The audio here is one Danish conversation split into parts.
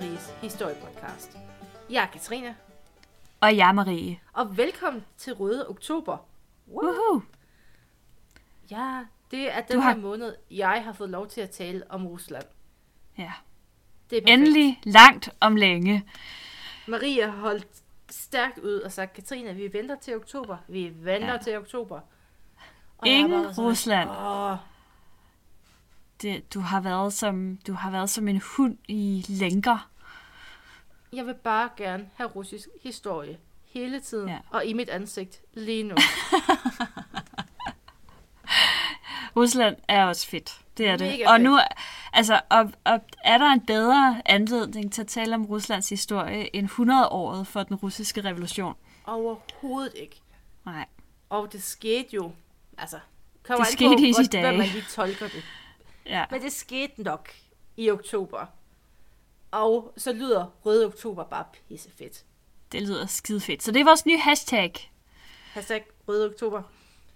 Maries historiepodcast. Jeg er Katrine, Og jeg, Marie. og velkommen til Røde Oktober. Woohoo! Ja, det er den Du her har- måned, jeg har fået lov til at tale om Rusland. Ja. Det er perfekt. Endelig langt om længe. Marie har holdt stærkt ud og sagt, Katrine, vi venter til oktober. Vi venter ja. Til oktober. Og Ingen sådan, Rusland. Åh, Det, du, har været som, du har været som en hund i lænker. Jeg vil bare gerne have russisk historie hele tiden ja. Og i mit ansigt lige nu. Rusland er også fedt. Det er det. Mega og nu, altså, og, og er der en bedre anledning til at tale om Ruslands historie end 100-året for den russiske revolution? Overhovedet ikke. Nej. Og det skete jo, altså, kommer Det skete på, i de dage. man lige tolker det. Ja. Men det skete nok i oktober. Og så lyder Røde Oktober bare pissefedt. Det lyder skide fedt. Så det er vores nye hashtag. Hashtag Røde Oktober.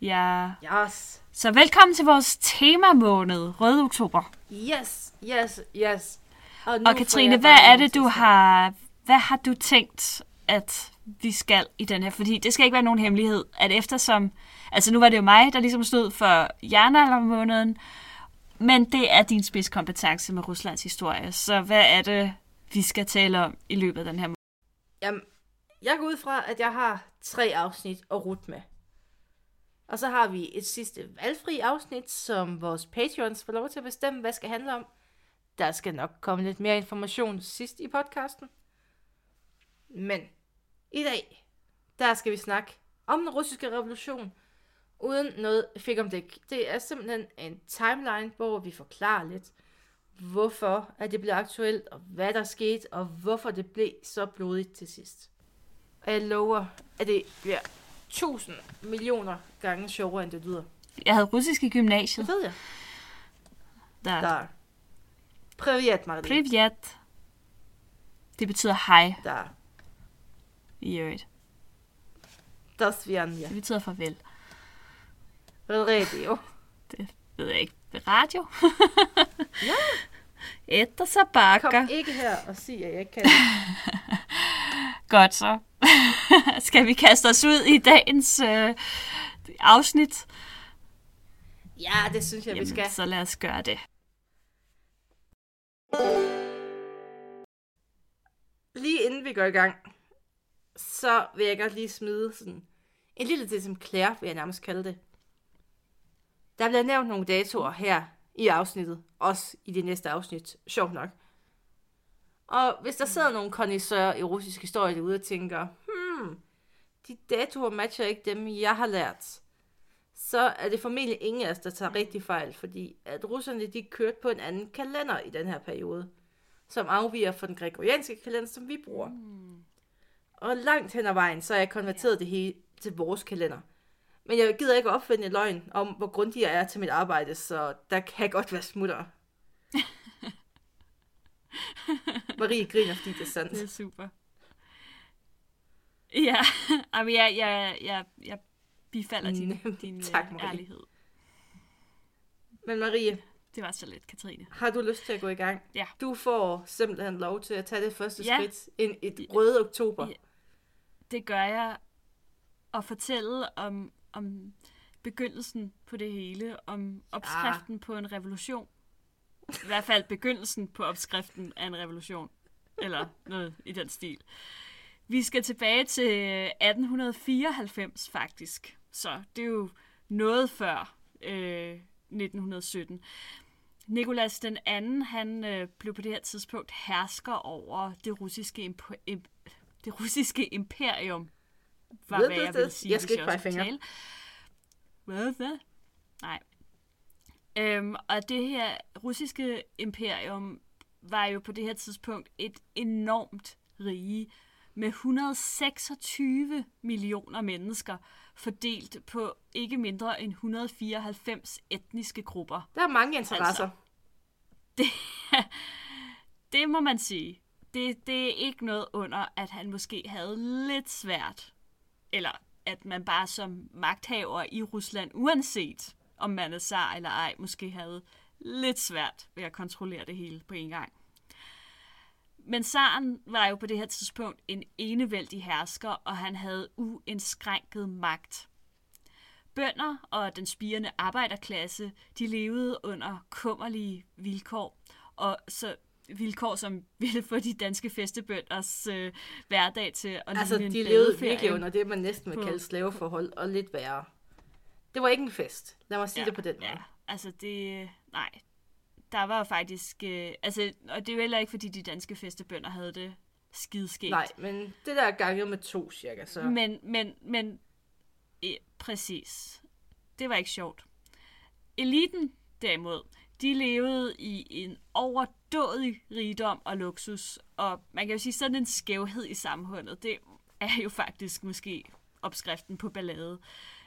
Ja. Yes. Så velkommen til vores temamåned, Røde Oktober. Yes, yes, yes. nu Og får Katrine, hvad er det, du har... Hvad har du tænkt, at vi skal i den her? Fordi det skal ikke være nogen hemmelighed, at eftersom... Altså nu var det jo mig, der ligesom stod for jernaldermåneden, men det er din spidskompetence med Ruslands historie. Så hvad er det, vi skal tale om i løbet af den her måned? Jamen, jeg går ud fra, at jeg har tre afsnit at rute med. Og så har vi et sidste valgfri afsnit, som vores patrons får lov til at bestemme, hvad skal handle om. Der skal nok komme lidt mere information sidst i podcasten. Men i dag, der skal vi snakke om den russiske revolution, uden noget fik om det. Det er simpelthen en timeline, hvor vi forklarer lidt, hvorfor at det blev aktuelt, og hvad der skete, og hvorfor det blev så blodigt til sidst. Og jeg lover, at det bliver tusind millioner gange sjovere, end det lyder. Jeg havde russisk i gymnasiet. Det ved jeg. Der. Der. Privet, Marie. Privet. Det betyder hej Der. i øvrigt. Svianja. Det betyder farvel. Radio. Det ved jeg ikke. Radio? Ja. Etter så bakker. Kom ikke her og sig, at jeg ikke kan. Godt så. Skal vi kaste os ud i dagens øh, afsnit? Ja, det synes jeg, vi skal. så lad os gøre det. Lige inden vi går i gang, så vil jeg godt lige smide sådan en lille til som klære, vil jeg nærmest kalde det. Der bliver nævnt nogle datoer her i afsnittet, også i det næste afsnit, sjovt nok. Og hvis der sidder nogle kondisører i russisk historie derude og tænker, hmm, de datoer matcher ikke dem, jeg har lært, så er det formentlig ingen af os, der tager rigtig fejl, fordi at russerne de kørte på en anden kalender i den her periode som afviger fra den gregorianske kalender, som vi bruger. Mm. Og langt hen ad vejen, så er jeg konverteret det hele til vores kalender. Men jeg gider ikke opfinde en løgn om, hvor grundig jeg er til mit arbejde, så der kan godt være smutter. Marie griner, fordi det er sandt. Det er super. Ja, Jamen, jeg, jeg, jeg, jeg bifalder din, din Tak, tak, Marie. ærlighed. Men Marie, Det var så let, Katrine. har du lyst til at gå i gang? Ja. Du får simpelthen lov til at tage det første Ja. skridt ind i et røde oktober. Ja. Det gør jeg at fortælle om, om begyndelsen på det hele, om opskriften på en revolution. I hvert fald begyndelsen på opskriften af en revolution. Eller noget i den stil. Vi skal tilbage til 1894 faktisk. Så det er jo noget før øh, 1917. Nikolas den anden, han øh, blev på det her tidspunkt hersker over det russiske, imp- imp- det russiske imperium. Var Ved hvad jeg det? vil sige, Jeg skal ikke pege fingre. Hvad hvad? Nej. Øhm, og det her russiske imperium var jo på det her tidspunkt et enormt rige med 126 millioner mennesker fordelt på ikke mindre end 194 etniske grupper. Der er mange interesser. Det, det må man sige. Det, det er ikke noget under, at han måske havde lidt svært, eller at man bare som magthaver i Rusland, uanset om man er zar eller ej, måske havde lidt svært ved at kontrollere det hele på en gang. Men zaren var jo på det her tidspunkt en enevældig hersker, og han havde uindskrænket magt. Bønder og den spirende arbejderklasse, de levede under kummerlige vilkår, og så vilkår, som ville få de danske festebønders øh, hverdag til at Altså, de levede virkelig under det, man næsten vil kalde slaveforhold, og lidt værre. Det var ikke en fest. Lad mig sige ja, det på den måde. Ja, altså det... Nej. Der var faktisk... Øh, altså, og det er jo heller ikke, fordi de danske festebønder havde det skideskægt. Nej, men det der er ganget med to cirka, så... Men, men, men... Ja, præcis. Det var ikke sjovt. Eliten, derimod, de levede i en overdådig rigdom og luksus. Og man kan jo sige, sådan en skævhed i samfundet, det er jo faktisk måske opskriften på ballade.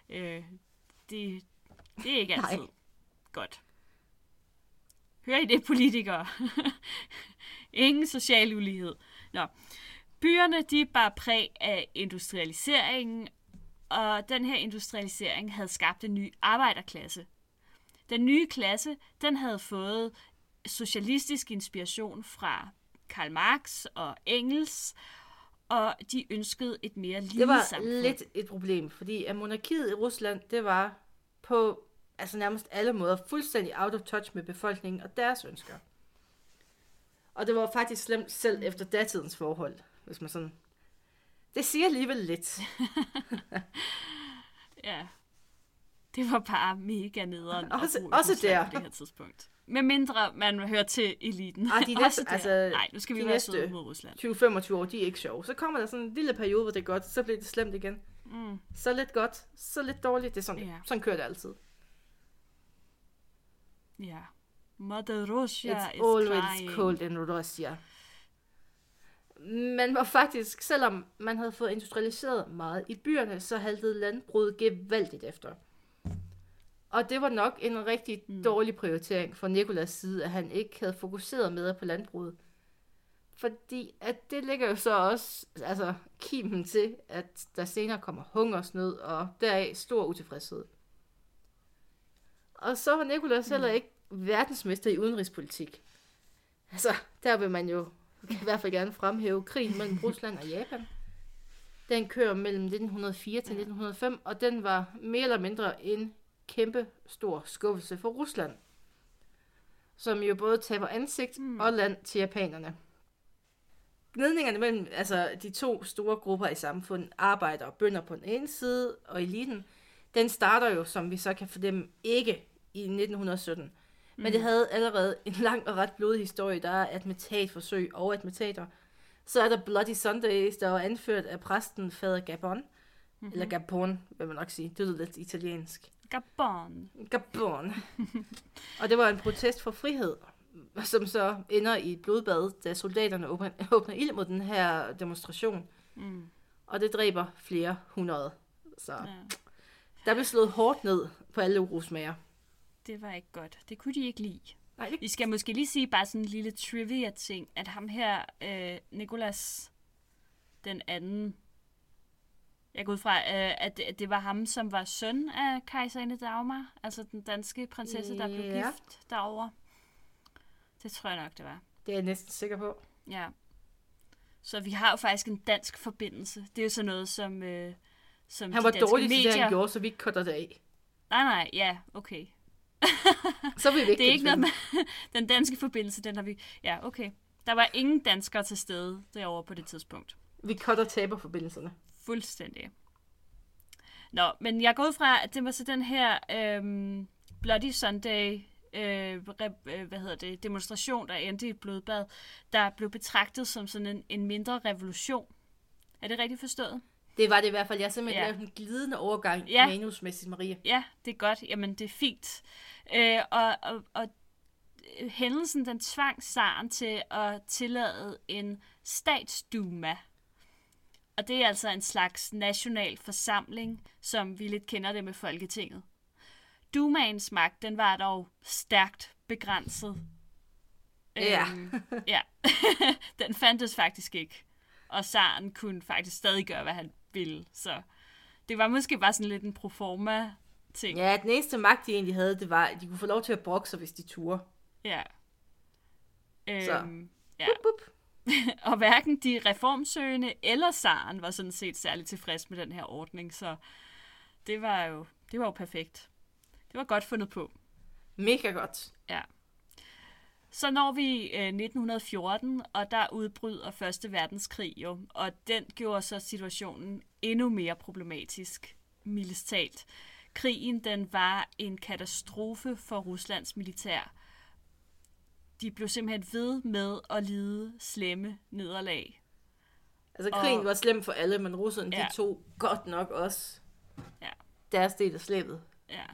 Øh, det, det er ikke Nej. altid godt. Hører I det, politikere? Ingen social ulighed. Nå. Byerne, de bar præg af industrialiseringen, og den her industrialisering havde skabt en ny arbejderklasse. Den nye klasse, den havde fået socialistisk inspiration fra Karl Marx og Engels, og de ønskede et mere lige Det var samfund. lidt et problem, fordi at monarkiet i Rusland, det var på altså nærmest alle måder fuldstændig out of touch med befolkningen og deres ønsker. Og det var faktisk slemt selv efter datidens forhold, hvis man sådan... Det siger alligevel lidt. Ja. Det var bare mega nederen Også- i også der. på det her tidspunkt. Med mindre man hører til eliten. Ah, de næste- der. altså, Nej, nu skal vi være søde mod Rusland. 20-25 år, de er ikke sjove. Så kommer der sådan en lille periode, hvor det er godt, så bliver det slemt igen. Mm. Så lidt godt, så lidt dårligt. Det er sådan, Ja. sådan kører det altid. Ja. Mother Russia It's is always crying. cold in Russia. Man var faktisk, selvom man havde fået industrialiseret meget i byerne, så haltede landbruget gevaldigt efter. Og det var nok en rigtig mm. dårlig prioritering fra Nikolas side, at han ikke havde fokuseret mere på landbruget. Fordi at det ligger jo så også altså, kimen til, at der senere kommer hungersnød, og deraf stor utilfredshed. Og så var Nikolas heller ikke verdensmester i udenrigspolitik. Altså, der vil man jo i hvert fald gerne fremhæve krigen mellem Rusland og Japan. Den kører mellem 1904 til 1905, og den var mere eller mindre en kæmpe stor skuffelse for Rusland. Som jo både taber ansigt mm. og land til japanerne. Gnidningerne mellem altså, de to store grupper i samfundet, arbejder og bønder på den ene side, og eliten, den starter jo, som vi så kan fornemme, ikke i 1917. Men det havde allerede en lang og ret blodig historie. Der er attentatforsøg og attentater. Så er der Bloody Sundays, der var anført af præsten Fader Gabon. Mm-hmm. Eller Gabon, vil man nok sige. Det lyder lidt italiensk. Gabon. Gabon. og det var en protest for frihed, som så ender i et blodbad, da soldaterne åbner, åbner ild mod den her demonstration. Mm. Og det dræber flere hundrede. Så Ja. der blev slået hårdt ned på alle urosmager. Det var ikke godt. Det kunne de ikke lide. Nej, det Vi skal måske lige sige bare sådan en lille trivia-ting, at ham her, øh, Nikolas den anden, jeg går ud fra, øh, at, det- at det var ham, som var søn af kejserinde Dagmar, altså den danske prinsesse, der blev Ja. gift derover. Det tror jeg nok, det var. det er jeg næsten sikker på. Ja. Så vi har jo faktisk en dansk forbindelse. Det er jo sådan noget, som, øh, som Han var dårlig til det, han gjorde, så vi ikke cutter det af. Nej, nej, ja, okay. Så vil vi ikke Det er ikke noget med den danske forbindelse, den har vi... Ja, okay. Der var ingen danskere til stede derovre på det tidspunkt. Vi cutter taberforbindelserne. Fuldstændig. Nå, men jeg går ud fra, at det var så den her øhm, Bloody Sunday øh, øh, hvad hedder det, demonstration, der endte i et blodbad, der blev betragtet som sådan en, en mindre revolution. Er det rigtigt forstået? Det var det i hvert fald. Jeg simpelthen Ja. lavet en glidende overgang Ja. manusmæssigt, Marie. Ja, det er godt. Jamen, det er fint. Øh, og, og, og hændelsen, den tvang zaren til at tillade en statsduma. Og det er altså en slags national forsamling, som vi lidt kender det med Folketinget. Dumaens magt, den var dog stærkt begrænset. Ja. Øhm, ja. den fandtes faktisk ikke. Og zaren kunne faktisk stadig gøre, hvad han ville. Så det var måske bare sådan lidt en proforma ting. Ja, den eneste magt, de egentlig havde, det var, at de kunne få lov til at brokke sig, hvis de turde. Ja. Så. Øhm, ja. Bup, bup. og hverken de reformsøgende eller zaren var sådan set særlig tilfreds med den her ordning, så det var jo, det var jo perfekt. Det var godt fundet på. Mega godt. Ja. Så når vi øh, 1914, og der udbryder Første Verdenskrig jo, og den gjorde så situationen endnu mere problematisk, mildest talt. Krigen, den var en katastrofe for Ruslands militær. De blev simpelthen ved med at lide slemme nederlag. Altså, krigen og... var slem for alle, men russerne, ja. de tog godt nok også ja. deres del af slæbet. Ja,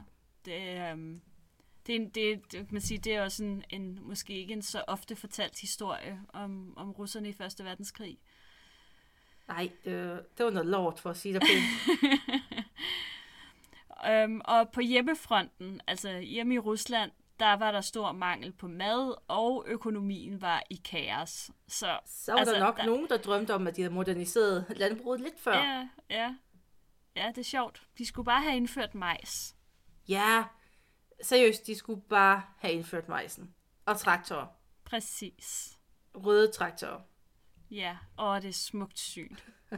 det, øhm, det, er, det, det, man sige, det er også en, en, måske ikke en så ofte fortalt historie om, om russerne i Første Verdenskrig. Nej, det, det var noget lort for at sige det pænt. øhm, og på hjemmefronten, altså hjemme i Rusland, der var der stor mangel på mad, og økonomien var i kaos. Så, så var altså, der nok der... nogen, der drømte om, at de havde moderniseret landbruget lidt før. Ja, ja. Ja, det er sjovt. De skulle bare have indført majs. Ja, seriøst, de skulle bare have indført majsen. Og traktorer. Præcis. Røde traktorer. Ja, og det er smukt syn.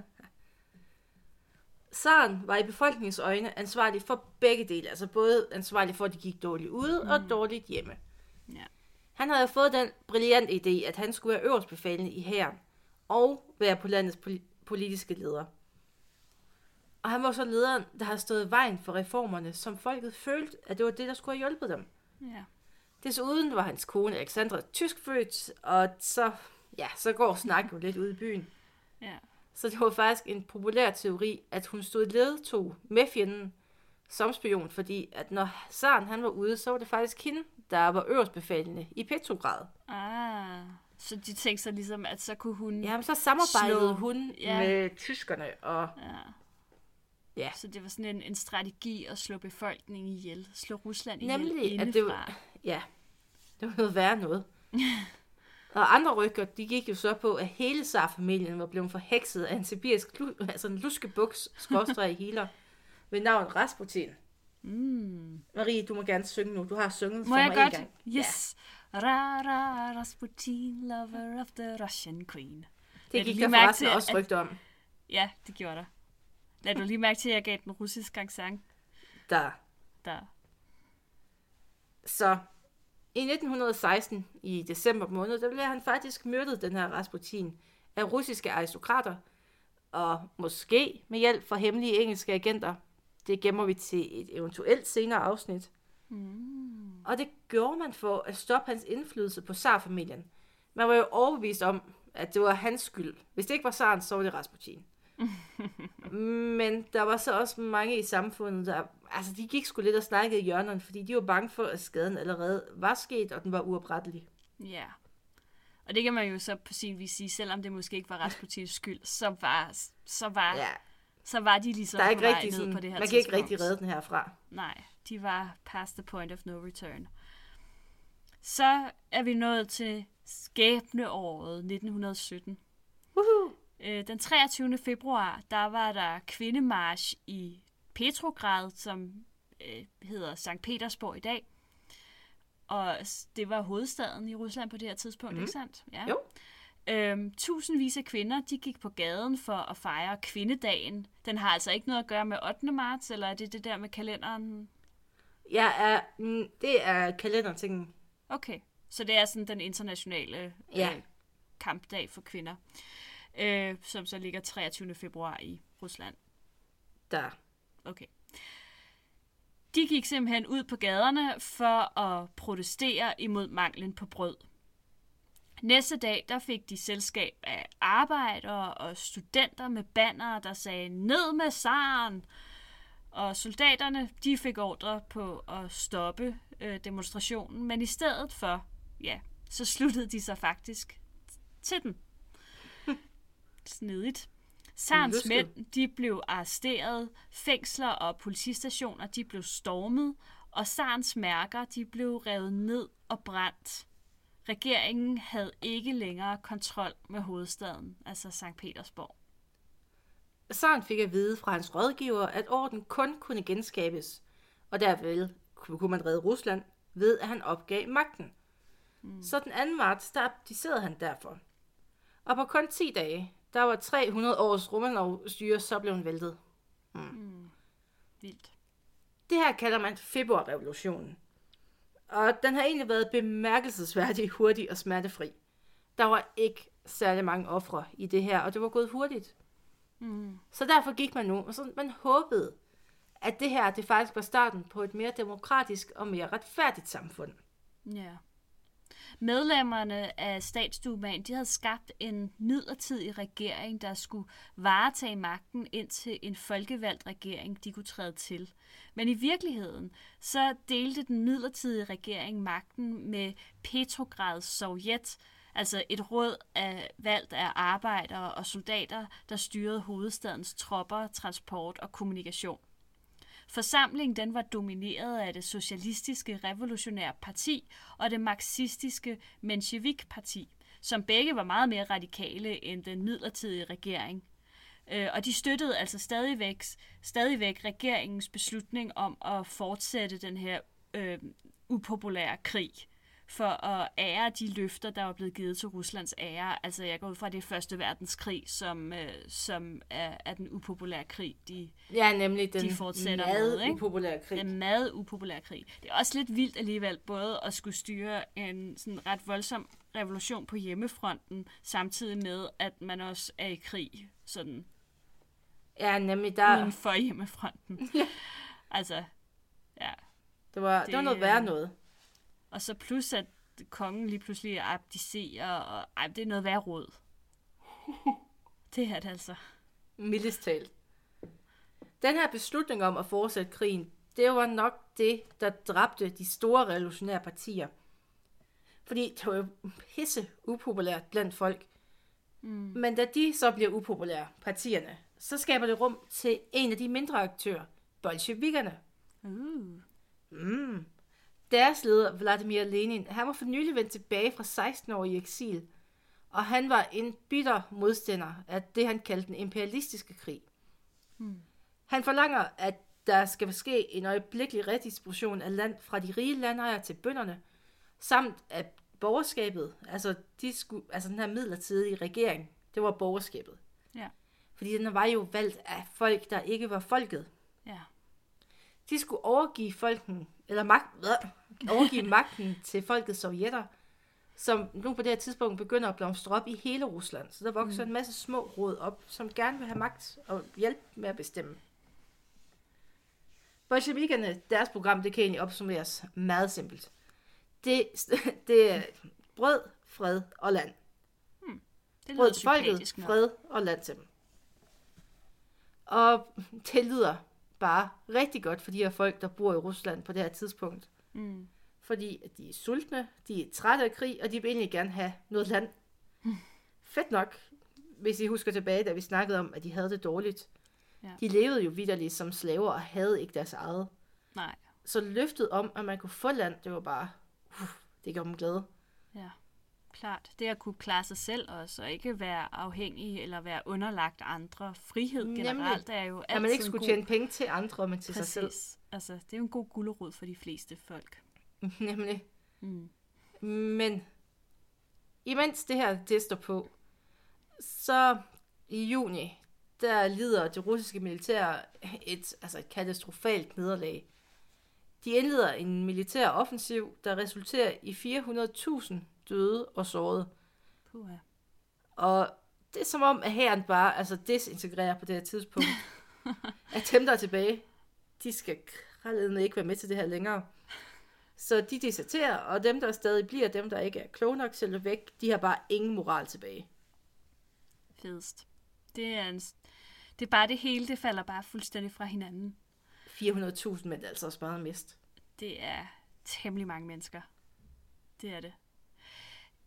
Saren var i befolkningens øjne ansvarlig for begge dele, altså både ansvarlig for, at de gik dårligt ude mm. og dårligt hjemme. Ja. Han havde fået den brillante idé, at han skulle være øverstbefalende i hæren og være på landets politiske leder. Og han var så lederen, der har stået vejen for reformerne, som folket følte, at det var det, der skulle have hjulpet dem. Ja. Desuden var hans kone Alexandra tyskfødt, og så, ja, så går snakken jo lidt ud i byen. Ja. Så det var faktisk en populær teori, at hun stod ledtog med fjenden som spion, fordi at når Saren han var ude, så var det faktisk hende, der var øverstbefalende i Petrograd. Ah, så de tænkte sig ligesom, at så kunne hun Ja, men så samarbejdede slå... hun ja. med tyskerne, og ja. Ja. Så det var sådan en, en strategi at slå befolkningen ihjel. Slå Rusland ihjel Nemlig, at det var, ja, det var noget værre noget. og andre rykker, de gik jo så på, at hele Tsar-familien var blevet forhekset af en sibirisk, altså en luskebuks, skråstrej healer, ved navn Rasputin. Mm. Marie, du må gerne synge nu. Du har sunget må for jeg mig godt? en gang. Yes. Ja. Ra, ra, Rasputin, lover of the Russian queen. Det gik der forresten også rygte om. Ja, det gjorde der. Lad du lige mærke til, at jeg gav den russisk sang? Der. Der. Så i 1916, i december måned, der blev han faktisk myrdet, den her Rasputin, af russiske aristokrater, og måske med hjælp fra hemmelige engelske agenter. Det gemmer vi til et eventuelt senere afsnit. Mm. Og det gjorde man for at stoppe hans indflydelse på zarfamilien. Man var jo overbevist om, at det var hans skyld. Hvis det ikke var zaren, så var det Rasputin. Men der var så også mange i samfundet, der altså, de gik sgu lidt og snakkede i hjørnerne, fordi de var bange for, at skaden allerede var sket, og den var uoprettelig. Ja. Og det kan man jo så på sin vis sige, selvom det måske ikke var Rasputins skyld, så var, så var, ja. så var de ligesom der er ikke på vej rigtig ned sådan, på det her Man kan tidspunkt. ikke rigtig redde den herfra. Nej, de var past the point of no return. Så er vi nået til skæbneåret 1917. Woohoo! Øh, den 23. februar, der var der kvindemarsch i Petrograd, som øh, hedder Sankt Petersborg i dag. Og det var hovedstaden i Rusland på det her tidspunkt, mm. ikke sandt? Ja. Jo. Øhm, tusindvis af kvinder, de gik på gaden for at fejre kvindedagen. Den har altså ikke noget at gøre med 8. marts, eller er det det der med kalenderen? Ja, er, mm, det er kalendertingen. Okay, så det er sådan den internationale ja. øh, kampdag for kvinder øh, som så ligger 23. februar i Rusland. Der. Okay. De gik simpelthen ud på gaderne for at protestere imod manglen på brød. Næste dag der fik de selskab af arbejdere og studenter med bannere, der sagde ned med saren. Og soldaterne de fik ordre på at stoppe øh, demonstrationen, men i stedet for, ja, så sluttede de sig faktisk til den. Snedigt. Sarns mænd, de blev arresteret, fængsler og politistationer, de blev stormet, og Sarns mærker, de blev revet ned og brændt. Regeringen havde ikke længere kontrol med hovedstaden, altså St. Petersborg. Saren fik at vide fra hans rådgiver, at orden kun kunne genskabes, og derved kunne man redde Rusland ved, at han opgav magten. Mm. Så den 2. marts, der abdicerede han derfor. Og på kun 10 dage, der var 300 års Romanov-styre så blevet væltet. Mm. Vildt. Det her kalder man februarrevolutionen. Og den har egentlig været bemærkelsesværdig hurtig og smertefri. Der var ikke særlig mange ofre i det her, og det var gået hurtigt. Mm. Så derfor gik man nu, og så man håbede, at det her det faktisk var starten på et mere demokratisk og mere retfærdigt samfund. Ja. Medlemmerne af statsdumaen, de havde skabt en midlertidig regering, der skulle varetage magten indtil en folkevalgt regering, de kunne træde til. Men i virkeligheden, så delte den midlertidige regering magten med Petrograd Sovjet, altså et råd af valgt af arbejdere og soldater, der styrede hovedstadens tropper, transport og kommunikation. Forsamlingen den var domineret af det socialistiske revolutionære parti og det marxistiske Menshevik-parti, som begge var meget mere radikale end den midlertidige regering. Øh, og de støttede altså stadigvæk, stadigvæk regeringens beslutning om at fortsætte den her øh, upopulære krig for at ære de løfter, der var blevet givet til Ruslands ære. Altså jeg går ud fra, det Første Verdenskrig, som, øh, som er, er den upopulære krig, de, Ja, nemlig den de fortsætter med, ikke? upopulære krig. Den meget upopulære krig. Det er også lidt vildt alligevel, både at skulle styre en sådan ret voldsom revolution på hjemmefronten, samtidig med, at man også er i krig, sådan Ja, nemlig der... uden for hjemmefronten. Ja. Altså, ja. Det var, det, Det, var noget værre øh, noget. Og så plus, at kongen lige pludselig abdicerer, og ej, det er noget værre råd. det er det altså. Mildest talt. Den her beslutning om at fortsætte krigen, det var nok det, der dræbte de store revolutionære partier. Fordi det var jo pisse upopulært blandt folk. Mm. Men da de så bliver upopulære, partierne, så skaber det rum til en af de mindre aktører, bolsjevikkerne. Uh. Mm. Deres leder, Vladimir Lenin, han var for nylig vendt tilbage fra 16 år i eksil, og han var en bitter modstander af det, han kaldte den imperialistiske krig. Hmm. Han forlanger, at der skal ske en øjeblikkelig redistribution af land fra de rige landejere til bønderne, samt at borgerskabet, altså, de skulle, altså den her midlertidige regering, det var borgerskabet. Ja. Fordi den var jo valgt af folk, der ikke var folket. De skulle overgive folken, eller magt, overgive magten til folket sovjetter, som nu på det her tidspunkt begynder at blomstre op i hele Rusland. Så der vokser mm. en masse små råd op, som gerne vil have magt og hjælp med at bestemme. Bolsjevikerne, deres program, det kan egentlig opsummeres meget simpelt. Det, det er brød, fred og land. Det Brød til folket, fred og land til dem. Og det lyder bare rigtig godt for de her folk, der bor i Rusland på det her tidspunkt. Mm. Fordi at de er sultne, de er trætte af krig, og de vil egentlig gerne have noget land. Fedt nok, hvis I husker tilbage, da vi snakkede om, at de havde det dårligt. Ja. De levede jo vidderligt som slaver og havde ikke deres eget. Nej, Så løftet om, at man kunne få land, det var bare, uh, det gjorde dem glade. ja. Klart. Det at kunne klare sig selv også, og ikke være afhængig eller være underlagt andre. Frihed Nemlig. generelt er jo altid At man ikke skulle god... tjene penge til andre, men til sig selv. Præcis. Altså, det er jo en god gulderod for de fleste folk. Nemlig. Mm. Men imens det her det står på, så i juni, der lider det russiske militær et, altså et katastrofalt nederlag. De indleder en militær offensiv, der resulterer i 400.000 døde og sårede. Puha. Og det er som om, at hæren bare altså desintegrerer på det her tidspunkt. at dem, der er tilbage, de skal kraledende ikke være med til det her længere. Så de deserterer, og dem, der stadig bliver, dem, der ikke er kloge nok løbe væk, de har bare ingen moral tilbage. Fedest. Det er, en, det er bare det hele, det falder bare fuldstændig fra hinanden. 400.000, men det er altså også meget mist. Det er temmelig mange mennesker. Det er det.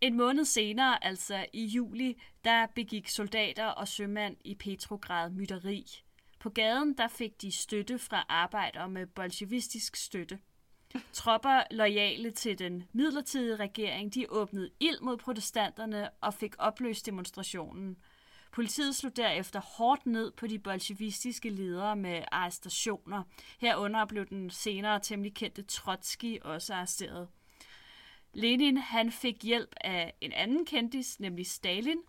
En måned senere, altså i juli, der begik soldater og sømænd i Petrograd mytteri. På gaden der fik de støtte fra arbejdere med bolsjevistisk støtte. Tropper lojale til den midlertidige regering, de åbnede ild mod protestanterne og fik opløst demonstrationen. Politiet slog derefter hårdt ned på de bolsjevistiske ledere med arrestationer. Herunder blev den senere temmelig kendte Trotsky også arresteret. Lenin han fik hjælp af en anden kendis, nemlig Stalin,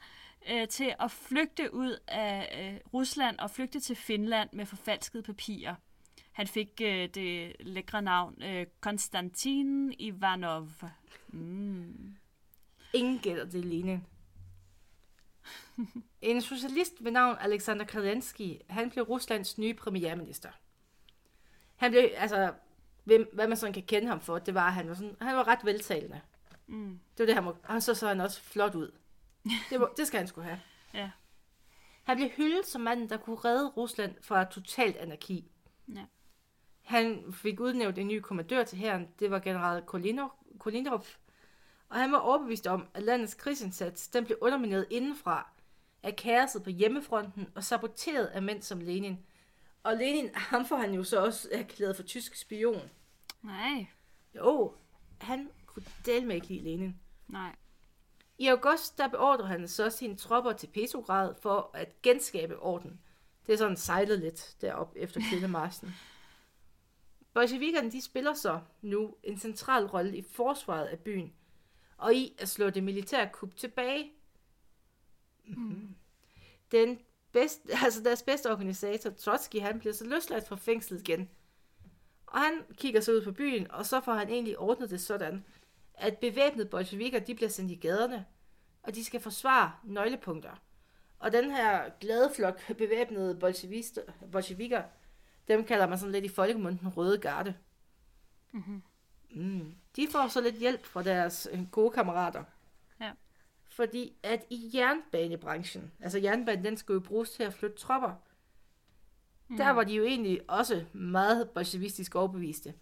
øh, til at flygte ud af øh, Rusland og flygte til Finland med forfalskede papirer. Han fik øh, det lækre navn øh, Konstantin Ivanov. Mm. Ingen gætter det, Lenin. en socialist ved navn Alexander Kerensky, han blev Ruslands nye premierminister. Han blev, altså, hvem, hvad man sådan kan kende ham for, det var, at han var, sådan, han var ret veltalende. Mm. Det var det, han var, og så så han også flot ud. Det, var, det skal han skulle have. Ja. Han blev hyldet som manden, der kunne redde Rusland fra totalt anarki. Ja. Han fik udnævnt en ny kommandør til hæren. Det var general Kolinov, Kolinov. Og han var overbevist om, at landets krigsindsats den blev undermineret indenfra af kaoset på hjemmefronten og saboteret af mænd som Lenin. Og Lenin, ham får han jo så også erklæret for tysk spion. Nej, Jo, han kunne dele med ikke lide Lenin. nej. I august, der beordrer han så sine tropper til Petrograd for at genskabe orden. Det er sådan sejlet lidt derop efter kvindemarsen. Bolsjevikerne, de spiller så nu en central rolle i forsvaret af byen, og i at slå det militære kup tilbage. Mm. Den bedste, altså deres bedste organisator, Trotsky, han bliver så løsladt fra fængslet igen. Og han kigger så ud på byen, og så får han egentlig ordnet det sådan, at bevæbnede bolsjevikker, de bliver sendt i gaderne, og de skal forsvare nøglepunkter. Og den her glade flok bevæbnede bolsjevikker, dem kalder man sådan lidt i folkemunden den røde garde. Mm-hmm. Mm. De får så lidt hjælp fra deres øh, gode kammerater. Ja. Fordi at i jernbanebranchen, altså jernbanen, den skulle jo bruges til at flytte tropper. Mm. Der var de jo egentlig også meget bolsjevistisk overbeviste.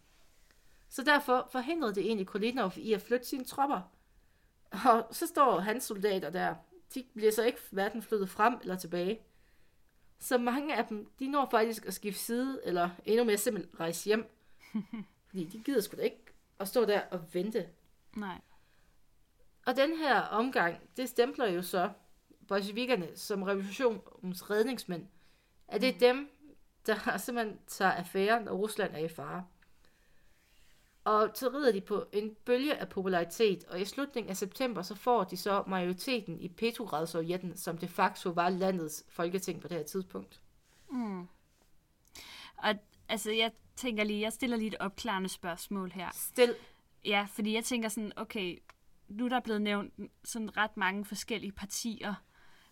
Så derfor forhindrede det egentlig Kolinov i at flytte sine tropper. Og så står hans soldater der. De bliver så ikke hverken flyttet frem eller tilbage. Så mange af dem, de når faktisk at skifte side, eller endnu mere simpelthen rejse hjem. Fordi de gider sgu da ikke at stå der og vente. Nej. Og den her omgang, det stempler jo så bolsjevikkerne som revolutionens redningsmænd. At det er dem, der simpelthen tager affæren, når Rusland er i fare. Og så rider de på en bølge af popularitet, og i slutningen af september, så får de så majoriteten i Petrograd-sovjetten, som de facto var landets folketing på det her tidspunkt. Mm. Og altså, jeg tænker lige, jeg stiller lige et opklarende spørgsmål her. Stil. Ja, fordi jeg tænker sådan, okay, nu er der blevet nævnt sådan ret mange forskellige partier,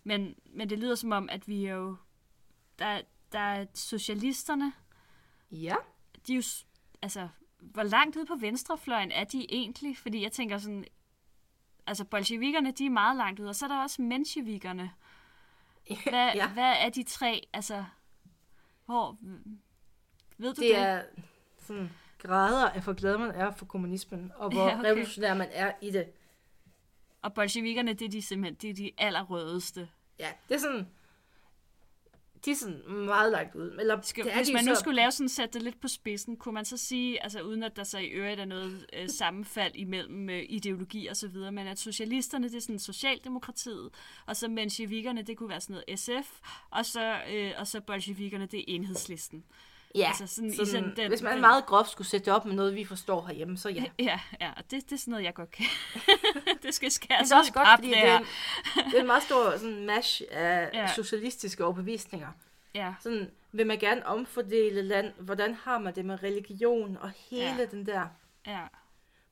men, men det lyder som om, at vi jo, der, der er socialisterne, Ja. de er jo, altså, hvor langt ude på venstrefløjen er de egentlig? Fordi jeg tænker sådan, altså bolsjevikerne, de er meget langt ude, og så er der også mensjevikerne. Hvad, ja. hvad er de tre, altså, hvor, ved du det? Det er sådan grader af, hvor glad man er for kommunismen, og hvor Ja, okay. revolutionær man er i det. Og bolsjevikerne, det er de simpelthen, det er de allerrødeste. Ja, det er sådan... De er sådan meget langt ud. Eller, Skal, det er hvis de man så, nu skulle lave sådan sætte det lidt på spidsen, kunne man så sige, altså uden at der så i øvrigt er noget øh, sammenfald imellem øh, ideologi og så videre, men at socialisterne, det er sådan Socialdemokratiet, og så mensjevikerne, det kunne være sådan noget SF, og så, øh, og så bolsjevikerne, det er enhedslisten. Ja, altså sådan i sådan, sådan den- hvis man den- meget groft skulle sætte det op med noget, vi forstår herhjemme, så ja. Ja, ja, og det, det er sådan noget, jeg godt kan. det skal Det skæres er ud også godt, fordi det det er, en, det er en meget stor sådan, mash af Ja. socialistiske overbevisninger. Ja, Sådan, vil man gerne omfordele land? Hvordan har man det med religion og hele Ja. den der? ja,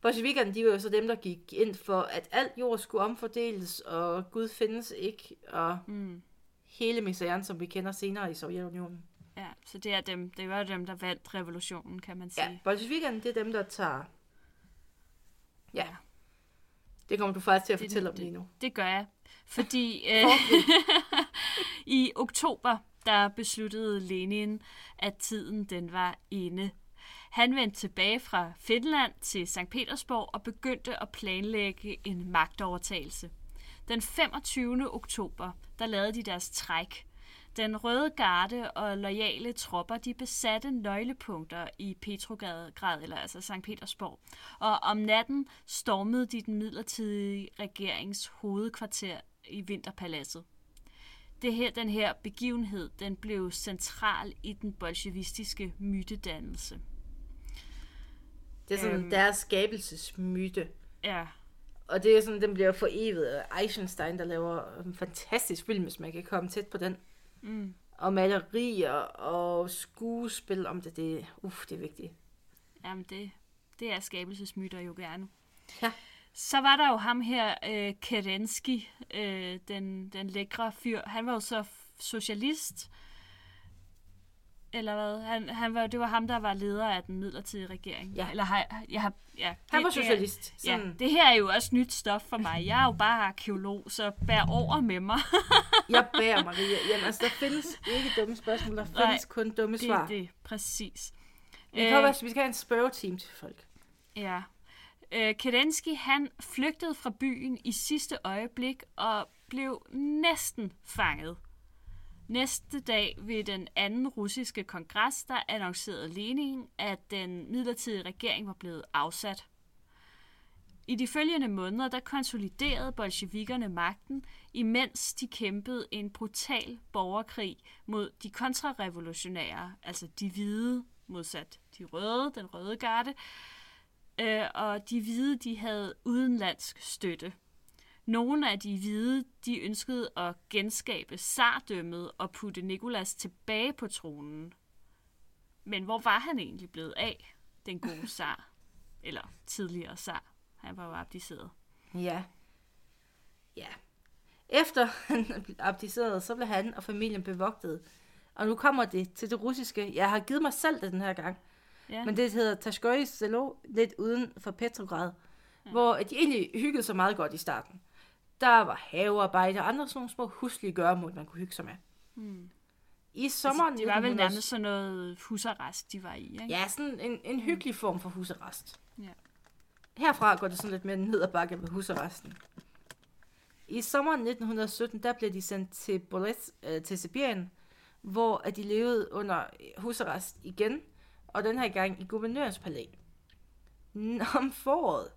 Bolsjevikerne, de var jo så dem, der gik ind for, at alt jord skulle omfordeles, og Gud findes ikke, og mm, hele misæren, som vi kender senere i Sovjetunionen. ja, så det er dem, det var dem, der vandt revolutionen, kan man sige. Ja, bolsjevikerne, det er dem, der tager... Ja. Det kommer du faktisk til at fortælle det- om lige nu. Det gør jeg. Fordi øh, i oktober, der besluttede Lenin, at tiden den var inde. Han vendte tilbage fra Finland til St. Petersborg og begyndte at planlægge en magtovertagelse. Den 25. oktober, der lavede de deres træk. Den røde garde og loyale tropper, de besatte nøglepunkter i Petrograd, eller altså St. Petersborg. Og om natten stormede de den midlertidige regerings hovedkvarter i Vinterpaladset. Det her, den her begivenhed, den blev central i den bolsjevistiske mytedannelse. Det er sådan øhm. deres skabelsesmyte. Ja, Og det er sådan, den bliver forevet af Eisenstein, der laver en fantastisk film, hvis man kan komme tæt på den. Mm. Og malerier og skuespil om det, det, uff, det er vigtigt. Jamen, det, det er skabelsesmyter jo gerne. Ja. Så var der jo ham her, øh, Kerensky, øh, den, den lækre fyr. Han var jo så socialist, eller hvad? Han, han var, det var ham, der var leder af den midlertidige regering. Ja. Eller har, jeg har, ja, Han var det- det er- socialist. Ja, det her er jo også nyt stof for mig. Jeg er jo bare arkeolog, så bær over med mig. Jeg bærer Maria. Jamen, altså, der findes ikke dumme spørgsmål, der Nej, findes kun dumme Det svar. er det, præcis. Vi kan øh, vi skal have en spørgeteam til folk. Ja. Øh, Kerensky, han flygtede fra byen i sidste øjeblik og blev næsten fanget. Næste dag ved den anden russiske kongres, der annoncerede Lenin, at den midlertidige regering var blevet afsat. I de følgende måneder, der konsoliderede bolsjevikkerne magten, imens de kæmpede en brutal borgerkrig mod de kontrarevolutionære, altså de hvide modsat de røde, den røde garde, øh, og de hvide, de havde udenlandsk støtte. Nogle af de hvide, de ønskede at genskabe sardømmet og putte Nikolas tilbage på tronen. Men hvor var han egentlig blevet af, den gode zar? Eller tidligere zar. Han var jo abdiceret. Ja. Ja. Efter han blev abdiceret, så blev han og familien bevogtet. Og nu kommer det til det russiske. Jeg har givet mig selv det den her gang. Ja. Men det hedder Tashkoy Selo, lidt uden for Petrograd. Ja. Hvor de egentlig hyggede sig meget godt i starten. Der var havearbejde og andre sådan nogle små huslige gøremål, man kunne hygge sig med. Hmm. I sommeren Altså, det var vel 1900 nærmest sådan noget husarrest, de var i, ikke? Ja, sådan en, en hyggelig form for husarrest. Ja. Herfra går det sådan lidt mere ned ad bakke med husarresten. I sommeren 1917, der blev de sendt til Bolets, øh, til Sibirien, hvor at de levede under husarrest igen, og den her gang i guvernørens palæ. Om foråret,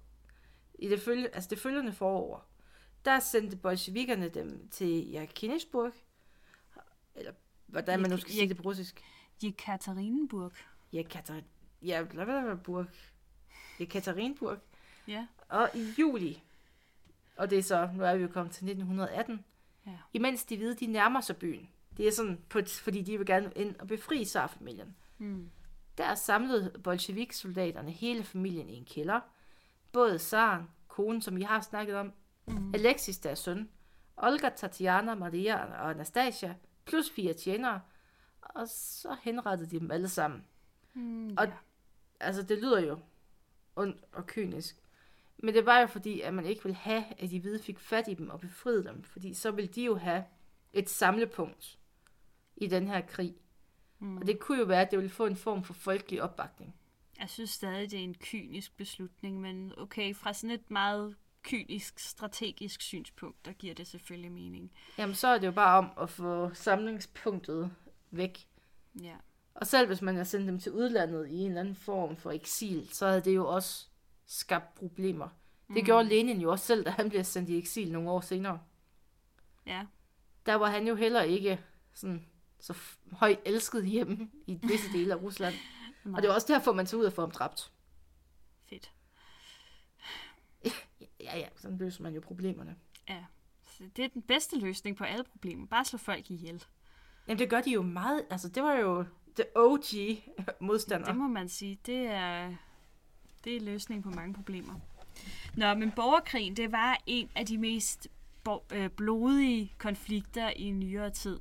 i det, følge, altså det følgende forår, der sendte bolsjevikerne dem til Jakinesburg, eller hvordan man nu skal sige det på russisk. Jekaterinburg. Jekaterin... Ja, lad være Burg. Jekaterinburg. Ja. Og i juli, og det er så, nu er vi jo kommet til 1918, Ja. imens de hvide, de nærmer sig byen. Det er sådan, på, fordi de vil gerne ind og befri zarfamilien. Hmm. Der samlede bolsjevik-soldaterne hele familien i en kælder. Både zaren, konen, som I har snakket om, Mm. Alexis, deres søn, Olga, Tatiana, Maria og Anastasia, plus fire tjenere, og så henrettede de dem alle sammen. Mm, Og- ja. Altså, det lyder jo ondt og kynisk. Men det var jo fordi, at man ikke ville have, at de hvide fik fat i dem og befriede dem. Fordi så ville de jo have et samlepunkt i den her krig. Mm. Og det kunne jo være, at det ville få en form for folkelig opbakning. Jeg synes stadig, det er en kynisk beslutning, men okay, fra sådan et meget kynisk, strategisk synspunkt, der giver det selvfølgelig mening. Jamen, så er det jo bare om at få samlingspunktet væk. Ja. Og selv hvis man har sendt dem til udlandet i en eller anden form for eksil, så havde det jo også skabt problemer. Det Mm. gjorde Lenin jo også selv, da han blev sendt i eksil nogle år senere. Ja. der var han jo heller ikke sådan så højt elsket hjemme i visse dele af Rusland. Og det var også derfor, man tog ud og få ham dræbt. Fedt. Ja, ja, sådan løser man jo problemerne. Ja. Så det er den bedste løsning på alle problemer. Bare slå folk ihjel. Jamen, det gør de jo meget. Altså, det var jo the OG modstander. Det må man sige. Det er, det er løsning på mange problemer. Nå, men borgerkrigen, det var en af de mest øh, blodige konflikter i nyere tid.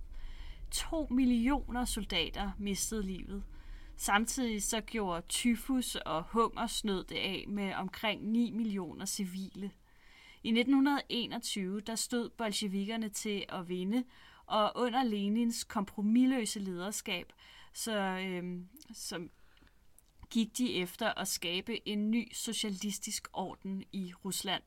To millioner soldater mistede livet. Samtidig så gjorde tyfus og hungersnød det af med omkring 9 millioner civile. I 1921 der stod bolsjevikkerne til at vinde, og under Lenins kompromilløse lederskab, så, øhm, som gik de efter at skabe en ny socialistisk orden i Rusland.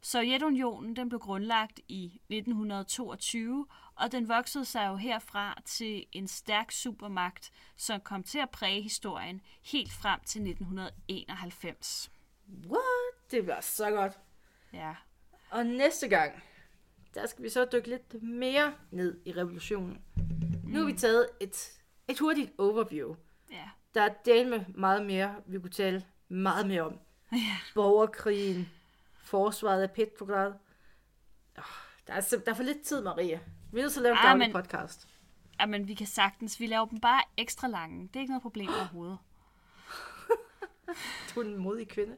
Sovjetunionen den blev grundlagt i 1922, og den voksede sig jo herfra til en stærk supermagt, som kom til at præge historien helt frem til 1991. What? Det var så godt. Ja, Og næste gang, der skal vi så dykke lidt mere ned i revolutionen. Nu har vi taget et, et hurtigt overview. ja, Der er del med meget mere, vi kunne tale meget mere om. ja. Borgerkrigen, forsvaret af Petrograd. Oh, der, er, der er for lidt tid, Maria. Vi er nødt til at lave en Ah, daglig men- podcast. Vi kan sagtens. Vi laver dem bare ekstra lange. Det er ikke noget problem overhovedet. Du er en modig kvinde.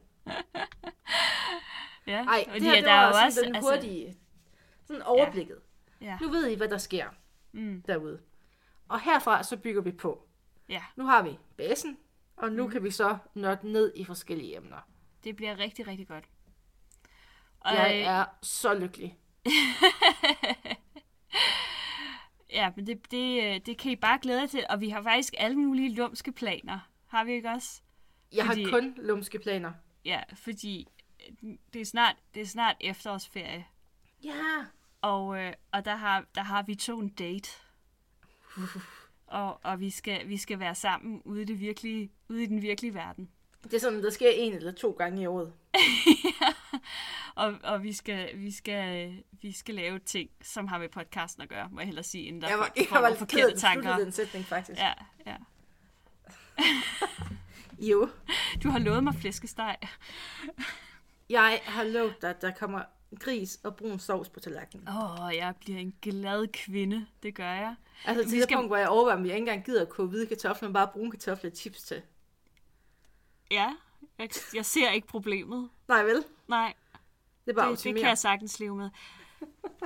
Ja, Ej, det her, det der er var også, den altså, hurtige, sådan overblikket. ja, Nu ved I, hvad der sker mm, derude. Og herfra så bygger vi på. ja, Nu har vi basen, og Mm. nu kan vi så nørde ned i forskellige emner. det bliver rigtig, rigtig godt. Og, Jeg øh, er så lykkelig. Ja, men det, det, øh, det kan I bare glæde jer til. Og vi har faktisk alle mulige lumske planer. Har vi ikke også? Jeg Fordi- har kun lumske planer. Ja, fordi øh, det er snart, det er snart efterårsferie. Ja. Og, øh, og der, har, der har vi to en date. Og, og vi, skal, vi skal være sammen ude i, det virkelige, ude i den virkelige verden. Det er sådan, der sker en eller to gange i året. Og, og vi, skal, vi, skal, vi skal lave ting, som har med podcasten at gøre, må jeg hellere sige, inden der Jeg var, jeg var ked forkerte du tanker. den sætning, faktisk. Ja, ja. Jo. Du har lovet mig flæskesteg. Jeg har lovet dig, at der kommer gris og brun sovs på tallerkenen. Åh, oh, jeg bliver en glad kvinde. Det gør jeg. Altså til det skal- punkt, hvor jeg overvejer, om jeg ikke engang gider at koge hvide kartofler, men bare brune kartofler og chips til. Ja, jeg, jeg ser ikke problemet. Nej vel? Nej, Det er bare det, det kan jeg sagtens leve med.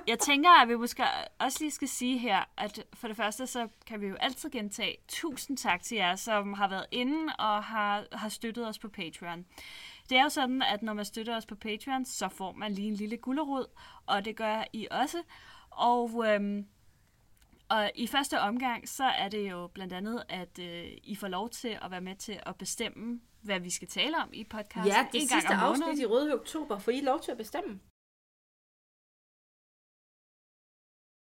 Jeg tænker, at vi måske også lige skal sige her, at for det første, så kan vi jo altid gentage tusind tak til jer, som har været inde og har, har støttet os på Patreon. Det er jo sådan, at når man støtter os på Patreon, så får man lige en lille gullerod, og det gør I også. Og, øhm, og i første omgang, så er det jo blandt andet, at øh, I får lov til at være med til at bestemme, hvad vi skal tale om i podcasten. Ja, det en sidste gang om måneden. afsnit i Røde Oktober får I lov til at bestemme.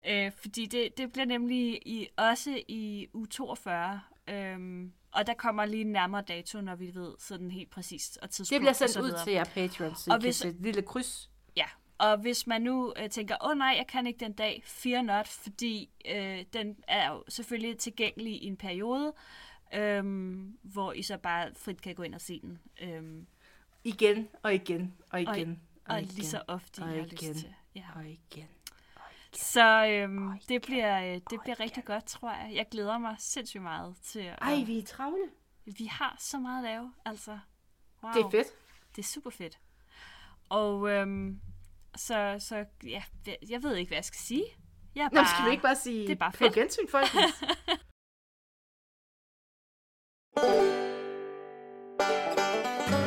Øh, fordi det, det bliver nemlig i, også i u 42. Øhm, og der kommer lige en nærmere dato, når vi ved sådan helt præcist og tidspunkt. Det bliver og sendt så ud til jer Patreon, så Og I kan hvis- sætte et lille kryds. Ja, og hvis man nu øh, tænker, åh oh, nej, jeg kan ikke den dag, fear not, fordi øh, den er jo selvfølgelig tilgængelig i en periode, øhm, hvor I så bare frit kan gå ind og se den. Øhm, Igen og igen og Og- igen. Og, og igen, lige så ofte, I og har igen. lyst til. Ja. Og igen. Så øhm, det bliver, øh, det bliver rigtig godt, tror jeg. Jeg glæder mig sindssygt meget til at... Ej, vi er travle. Vi har så meget at lave, altså. Wow. Det er fedt. Det er super fedt. Og øhm, så, så ja, jeg ved ikke, hvad jeg skal sige. Jeg er Nå, skal vi ikke bare sige det er bare på fedt. gensyn, folkens?